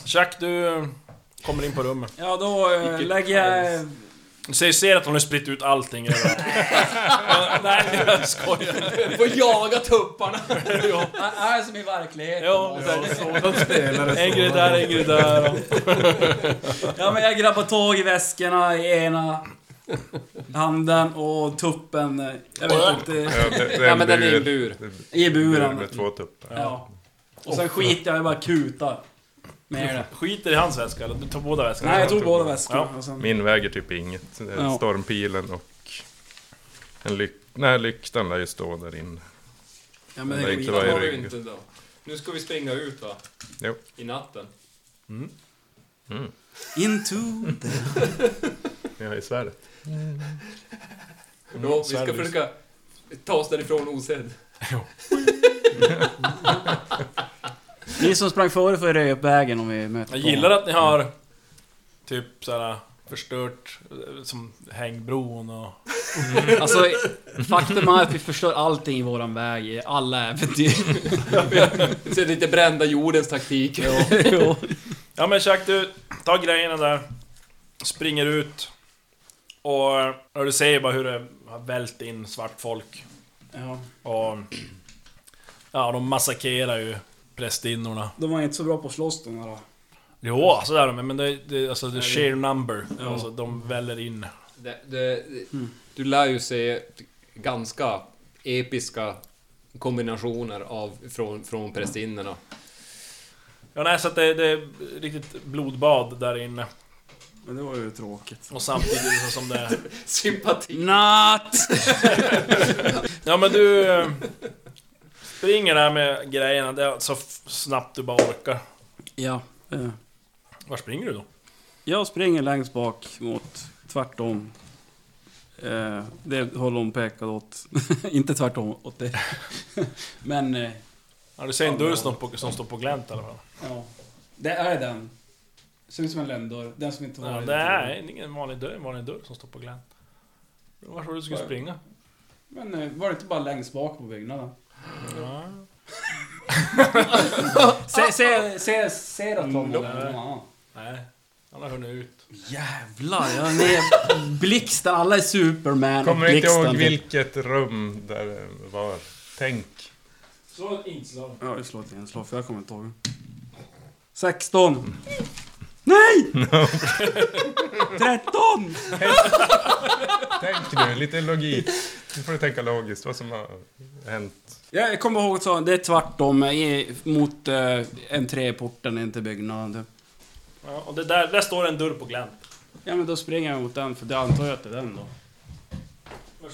Chuck, du eh, kommer in på rummet. ja, då äh, Vilket lägger jag... Du ser, ser att hon har spritt ut allting redan. Ja, Nej, jag skojar. Får jaga tupparna! Ja. Är som i verkligheten. Ja, Sådan spelare en grej där, en grej där. Ja, men jag grabbar tag i väskorna i ena handen och tuppen... Jag vet inte. Ja, det, det är Ja, en men den är i bur. I Bur buren. med två tuppar. Ja. Och sen skiter jag i bara kutar. Med det. Skiter i hans väska eller? Du tar båda väskorna? Nej, jag tog båda väskorna. Ja. Och sen, Min väger typ inget. Ja. Stormpilen och en lyk... Nej, lyktan lär ju stå där inne. ja, men är är inte skit. vad jag har vi rygg. inte då. Nu ska vi springa ut va? Jo. I natten. Into the... Jag har ju svärdet. Då, vi ska försöka ta oss därifrån osedd. Ni som sprang före får röja upp vägen om vi möter Jag gillar att ni har typ såhär förstört eh, som hängbron och... Alltså, faktum är att vi förstör allting i våran väg i alla äventyr. Så är det lite brända jordens taktik. Jo. Ja men Chuck, du tar grejerna där, springer ut och, och du ser bara hur det har vält in svart folk. Ja. Och... Ja, de massakrerar ju prästinnorna. De var inte så bra på att slåss de här. Jo, så är de men det, det, alltså the sheer number. Ja. Alltså de väller in. Det, det, Du lär ju se ganska episka kombinationer av, från, från prästinnorna. Ja, nej, så att det, det är riktigt blodbad där inne. Men det var ju tråkigt. Och samtidigt så som det... Sympati. Natt! Ja men du... Springer där med grejerna det, så snabbt du bara orkar. Ja. eh, Var springer du då? Jag springer längst bak mot tvärtom. Eh, det håller hon pekat åt. inte tvärtom åt det. Men... Eh, Ja, du ser en dörr som, på, som står på glänt i alla fall. ja. Det är den. Ser ut som en lönndörr. Den som inte var Ja, det är ingen vanlig dörr, en vanlig dörr som står på glänt. Vart var du skulle springa? Men eh, var det inte bara längst bak på byggnaden? Ja. Se, de Nope. Nej, han har hunnit ut. Jävlar, jag är. Blixten, alla är Superman Kommer inte ihåg vilket rum där det var. Tänk. Så ett inslag. Ja, vi slår ett inslag för jag kommer inte ihåg. 16! Nej! 13! Tänk nu, lite logik. Nu får du tänka logiskt vad som har hänt. Ja, jag kommer ihåg så, det är tvärtom i, mot entréporten in till byggnaden. Ja, och det där, där står en dörr på glänt. Ja men då springer jag mot den, för det antar jag att det är den då.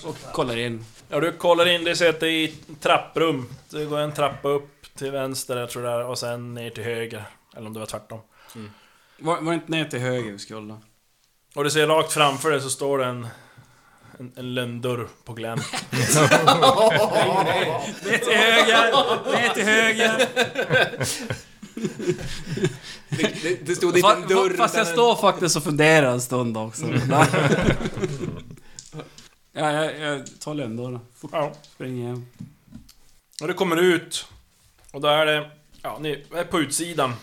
Och kollar in. Ja, du kollar in, det ser att det är i trapprum. Det går en trappa upp till vänster, jag tror det är, och sen ner till höger. Eller om det var tvärtom. Var, var det inte ner till höger vi skulle? Och du ser rakt framför dig så står det en... En, en lönndörr på glänt. Ner till höger! Ner till höger! Det, det, det stod inte en dörr Fa, fast jag utan en- står faktiskt och funderar en stund också. ja, jag, jag tar lönndörren. Fort Ja. springer igen. Och du kommer ut. Och då är det... Ja, ni är på utsidan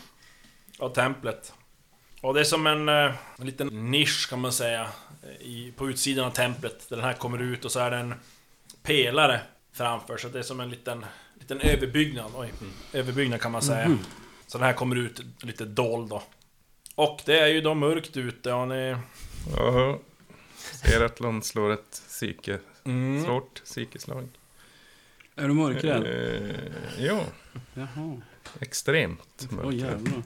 av templet. Och det är som en, eh, en liten nisch kan man säga. I, på utsidan av templet. Där den här kommer ut och så är det en pelare framför. Så det är som en liten, liten överbyggnad. Oj, överbyggnad kan man säga. Så den här kommer ut lite dold då. Och det är ju då mörkt ute och ni... Jaha. Ser att någon slår ett psyke. Mm. Svårt psykeslag. Är du mörkrädd? Eh, ja, Jaha. extremt mörkrädd. jävlar.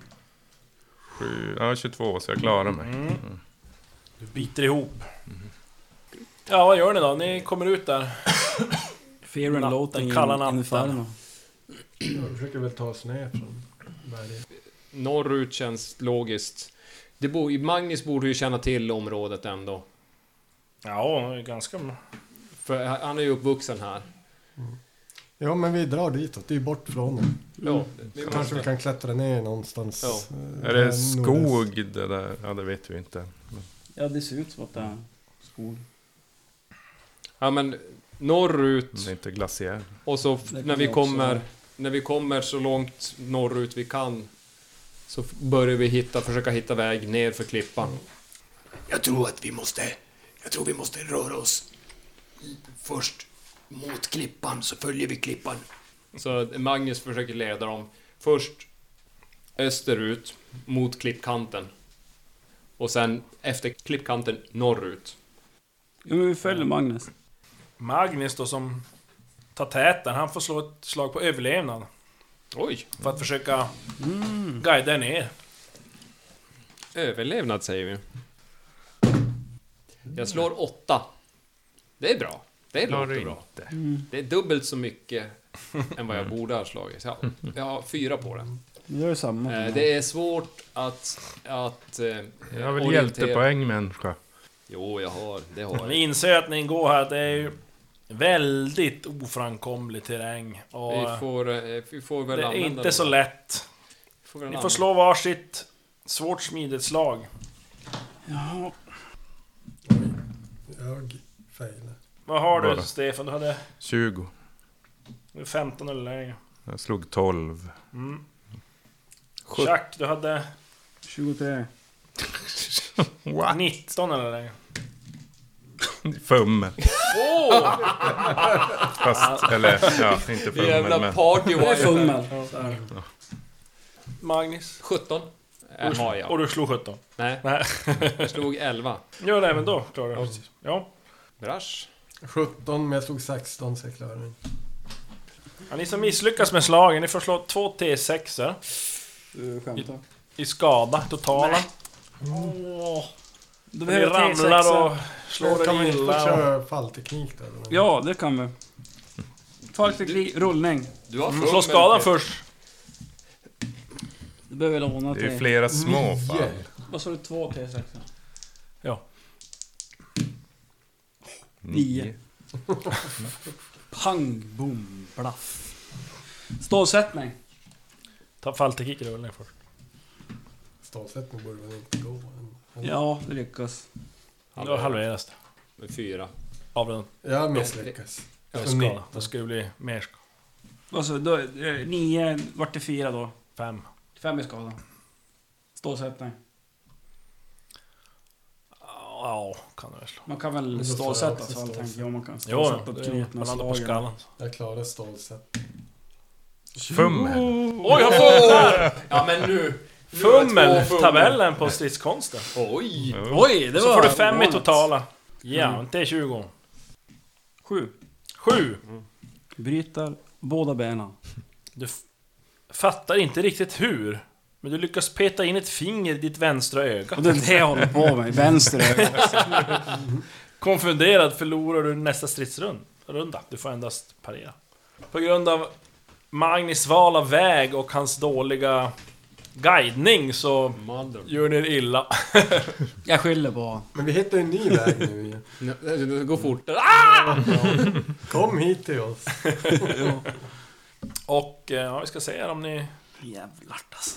Sju, ja, 22 så jag klarar mig. Mm. Du biter ihop. Ja, vad gör ni då? Ni kommer ut där. Fear and loathing kalla natten. Inferno. Jag försöker väl ta oss ner från berget. Norrut känns logiskt. Det bo, Magnus borde ju känna till området ändå. Ja, ganska... För han är ju uppvuxen här. Ja, men vi drar ditåt. Det är ju bort från den. Ja, vi Kanske vi måste. kan klättra ner någonstans. Ja. eh, Är det skog det där? Ja, det vet vi inte. Ja, det ser ut som att det är skog. Ja men norrut Det är inte glaciär. och så när vi också kommer ha. när vi kommer så långt norrut vi kan så börjar vi hitta, försöka hitta väg ner för klippan. Jag tror att vi måste... Jag tror vi måste röra oss först mot klippan, så följer vi klippan. Så Magnus försöker leda dem först österut mot klippkanten. Och sen efter klippkanten norrut. Ja, men vi följer Magnus. Magnus då som tar täten, han får slå ett slag på överlevnad. Oj! För att försöka guida er ner. Överlevnad säger vi. Jag slår åtta. Det är bra. Det Klarar låter bra. inte. Det är dubbelt så mycket än vad jag borde ha slagit. Så jag, jag har fyra på den. Vi gör samma. Eh, Det är svårt att... att eh, Jag har väl orientera- hjältepoäng människa. Jo, jag har. Det har Ni jag. inser att ni går här, det är ju väldigt oframkomlig terräng. Och Vi får, eh, vi får väl det är inte dem. så lätt. Får Ni får slå varsitt svårt smidighetslag. Ja, Jag failar. Vad har du Bara. Stefan? Du hade 20. 15 eller längre. Jag slog 12. Mm. Sjut- Jack, du hade 23. 19 eller. Fummel. Fast, eller ja, inte fummel Jävla men... party Det är fummel. Magnus? 17 äh, har Och jag. du slog 17? Nej, Nej. jag slog 11. Gör det även då, klarar du. Ja. Brash. 17, men jag slog 16 så jag klarar det inte. ja. Ni som misslyckas med slagen, ni får slå två T6 Du skämtar. i skada totala. Åh. Du behöver ramlar T6. och slår kan vi inte få illa. Och... köra fallteknik då? eller? Ja, det kan vi. Falkteknik, rullning. Du har Mm, slå skadan först. Du behöver låna Det är till... flera små fall. Nio. Vad sa du? Två T6? Ja. Nio. Pang, boom, blaff. Stålsättning. Ta fallteknik i rullning först. Stålsättning borde väl inte gå? men- Ja, det lyckas. Då halveras det. Med fyra. Av den Jag misslyckas. ja, Så skada. det bli mer skada. Alltså, då, eh, nio, vart det fyra då? Fem. Fem i skada. Stålsättning. Ja, kan du väl slå. Man kan väl jag stålsätta så stålsätta. tänker jag. Man kan Jo, stålsätta det knutna man landar på slagen. skallen. Jag klarar stålsättning. Fummel. Oj, jag fumlar! Ja men nu! Fummel! Tabellen på stridskonsten. Oj! Oj, det Så var... får du fem i totala. Ja, inte 20. Sju. Sju! Bryter båda benen. Du f- fattar inte riktigt hur. Men du lyckas peta in ett finger i ditt vänstra öga. Och det är det jag håller på med. Vänster öga. Konfunderad förlorar du nästa stridsrunda. Du får endast parera. På grund av Magnus val av väg och hans dåliga guidning så Mother. gör ni er illa. Jag skyller på... Men vi hittar ju en ny väg nu igen. Nu- Det går fortare. Kom hit till oss. Och eh, ja, vi ska se om ni... Jävlar alltså.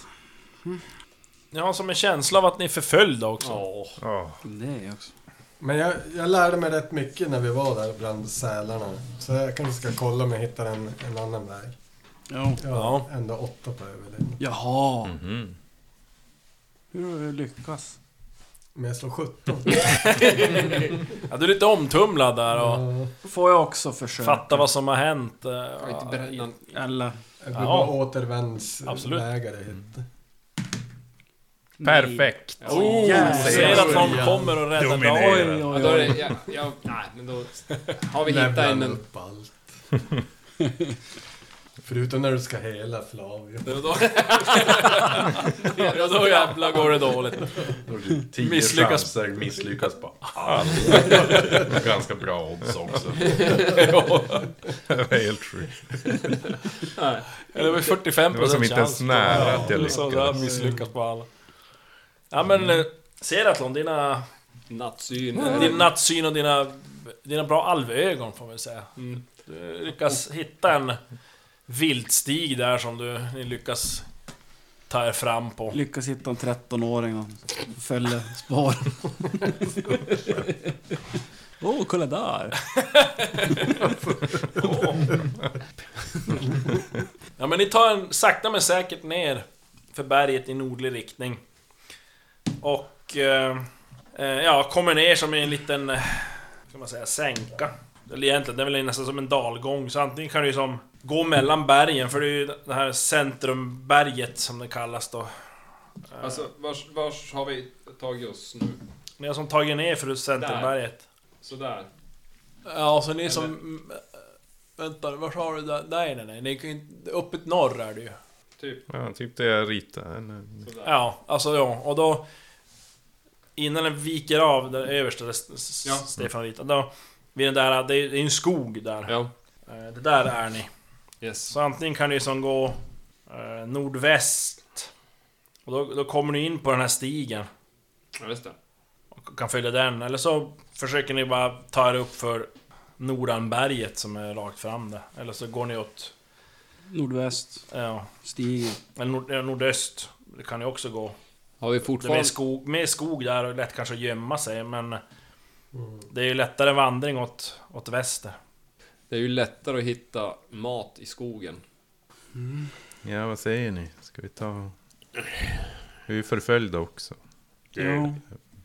Ni har som en känsla av att ni är förföljda också. Ja. Ja. Det är jag också. Men jag, jag lärde mig rätt mycket när vi var där bland sälarna. Så jag kanske ska kolla om jag hittar en, en annan väg. Ja. har ändå åtta på överlevnad. Jaha. Mhm. Hur har du lyckats? Men jag slår 17. Ja, du är lite omtumlad där och Ja, Får jag också försöka? fatta vad som har hänt. eh, Jag är inte beredd. Eller? jag blir Ja. bara återvändsvägar Absolut. det heter. Perfekt. Oh, jävlar. ser att någon kommer och räddar Dominerar. Dagen. oj, Ja, då är oj. det, ja, ja, nej, men då har vi Levlar hittat en... upp allt. Förutom när du ska hela Flavio. Det Då, ja, då jävlar går det dåligt. Tio Misslyckas. chanser, misslyckas på allt. Ganska bra odds också. Det var helt sjukt. Eller det var 45 Det var som inte ens nära att jag så lyckades. där misslyckas på alla. Ja men eh, Seratlon, dina, Nattsyn. din nattsyn och dina, dina bra alvögon får man säga. Du lyckas hitta en viltstig där som du ni lyckas ta er fram på. Lyckas hitta en 13-åring och följer spår. Åh, oh, kolla där! Ja men ni tar en sakta men säkert ner för berget i nordlig riktning. Och... Eh, eh, ja, kommer ner som i en liten... eh, Ska man säga sänka. Eller egentligen, det är väl nästan som en dalgång. Så antingen kan du ju som gå mellan bergen, för det är ju det här centrumberget som det kallas då. Alltså, vars, vars har vi tagit oss nu? Ni har som tagit ner för centrumberget. Sådär. Ja, så ni som... Vänta, var har du det? Nej, nej, nej. Ni kan ju inte... Uppåt norr är det ju. Typ Ja, typ det jag ritade. Ja, alltså ja, och då... innan den viker av där överst där Ja. Stefan ritade, då... Vid den där, det är är en skog där. Ja. Eh, Det där är ni. Yes. Så antingen kan ni som gå eh, nordväst. Och då, då kommer ni in på den här stigen. Ja, just det. Och kan följa den. Eller så försöker ni bara ta er upp för Nordanberget som är rakt fram där. Eller så går ni åt... Nordväst, Ja, stigen. eller nord, ja, nordöst. Det kan ni också gå. Har vi Det är mer fortfarande... skog, mer skog där och lätt kanske att gömma sig men... Det är ju lättare vandring åt, åt väster. Det är ju lättare att hitta mat i skogen. Ja, vad säger ni? Ska vi ta... Vi är ju förföljda också. Ja,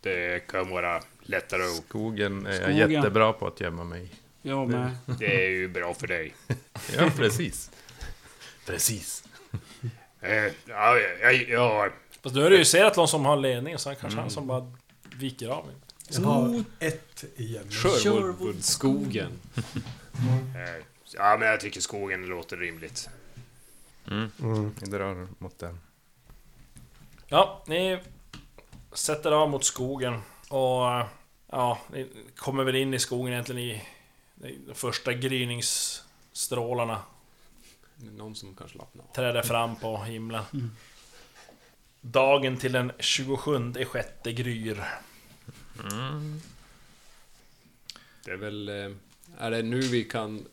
Det kan vara lättare att... Skogen är jag Skogen. jättebra på att gömma mig. jag med. Det är ju bra för dig. Ja, precis. precis. Eh, ja, ja, ja, Fast du har ju sett någon som har ledning så kanske han som bara viker av. Jag har ett igen. Sherwoodskogen. Eh, ja, men jag tycker skogen låter rimligt. Mm. Mm. Vi drar mot den. Ja, ni sätter av mot skogen och ja, ni kommer väl in i skogen egentligen i de första gryningsstrålarna Det Någon som kan slappna av. träder fram på himlen. Dagen till den 27 sjätte gryr. Det är väl... Är det nu vi kan...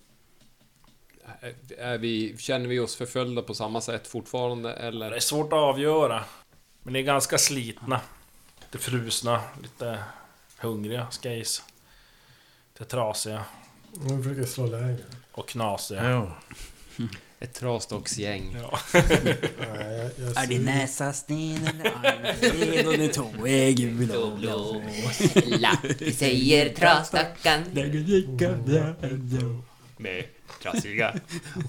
Är vi, känner vi oss förföljda på samma sätt fortfarande Det eller? är svårt att avgöra. Men ni är ganska slitna. Lite frusna, lite hungriga ska jag gissa. Lite trasiga Jag försöker slå läger. och knasiga. Ja. Ett trastocksgäng. Ja. Nej, jag, jag Är din näsa sned eller armen och din tå är gul och blå? Lapp säger trasstackan. Med trassiga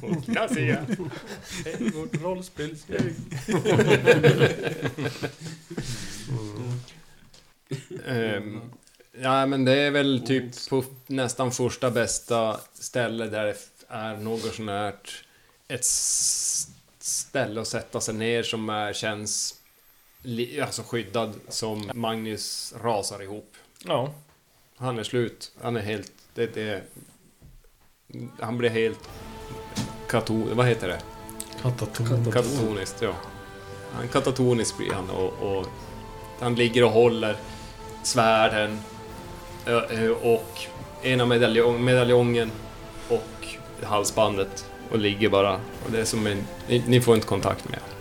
och knassiga. Vårt rollspelsgäng. Ehm, ja men det är väl typ på nästan första bästa ställe där det är något sånt här ett ställe att sätta sig ner som är, känns alltså skyddad som Magnus rasar ihop. Ja. Han är slut. Han är helt... Det, det, han blir helt... Kato, vad heter det? Kataton. Katatoniskt, ja. Han katatonisk blir han och, och han ligger och håller svärden och ena medaljong, medaljongen och halsbandet och ligger bara. Och det är som en, ni, ni får inte kontakt med honom.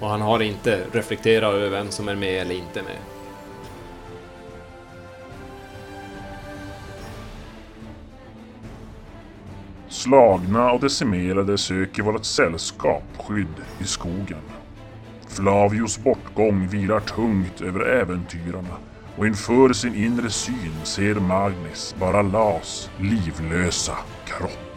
Och han har inte reflekterat över vem som är med eller inte med. Slagna och decimerade söker vårt sällskap skydd i skogen. Flavios bortgång vilar tungt över äventyrarna och inför sin inre syn ser Magnus bara Las livlösa kropp.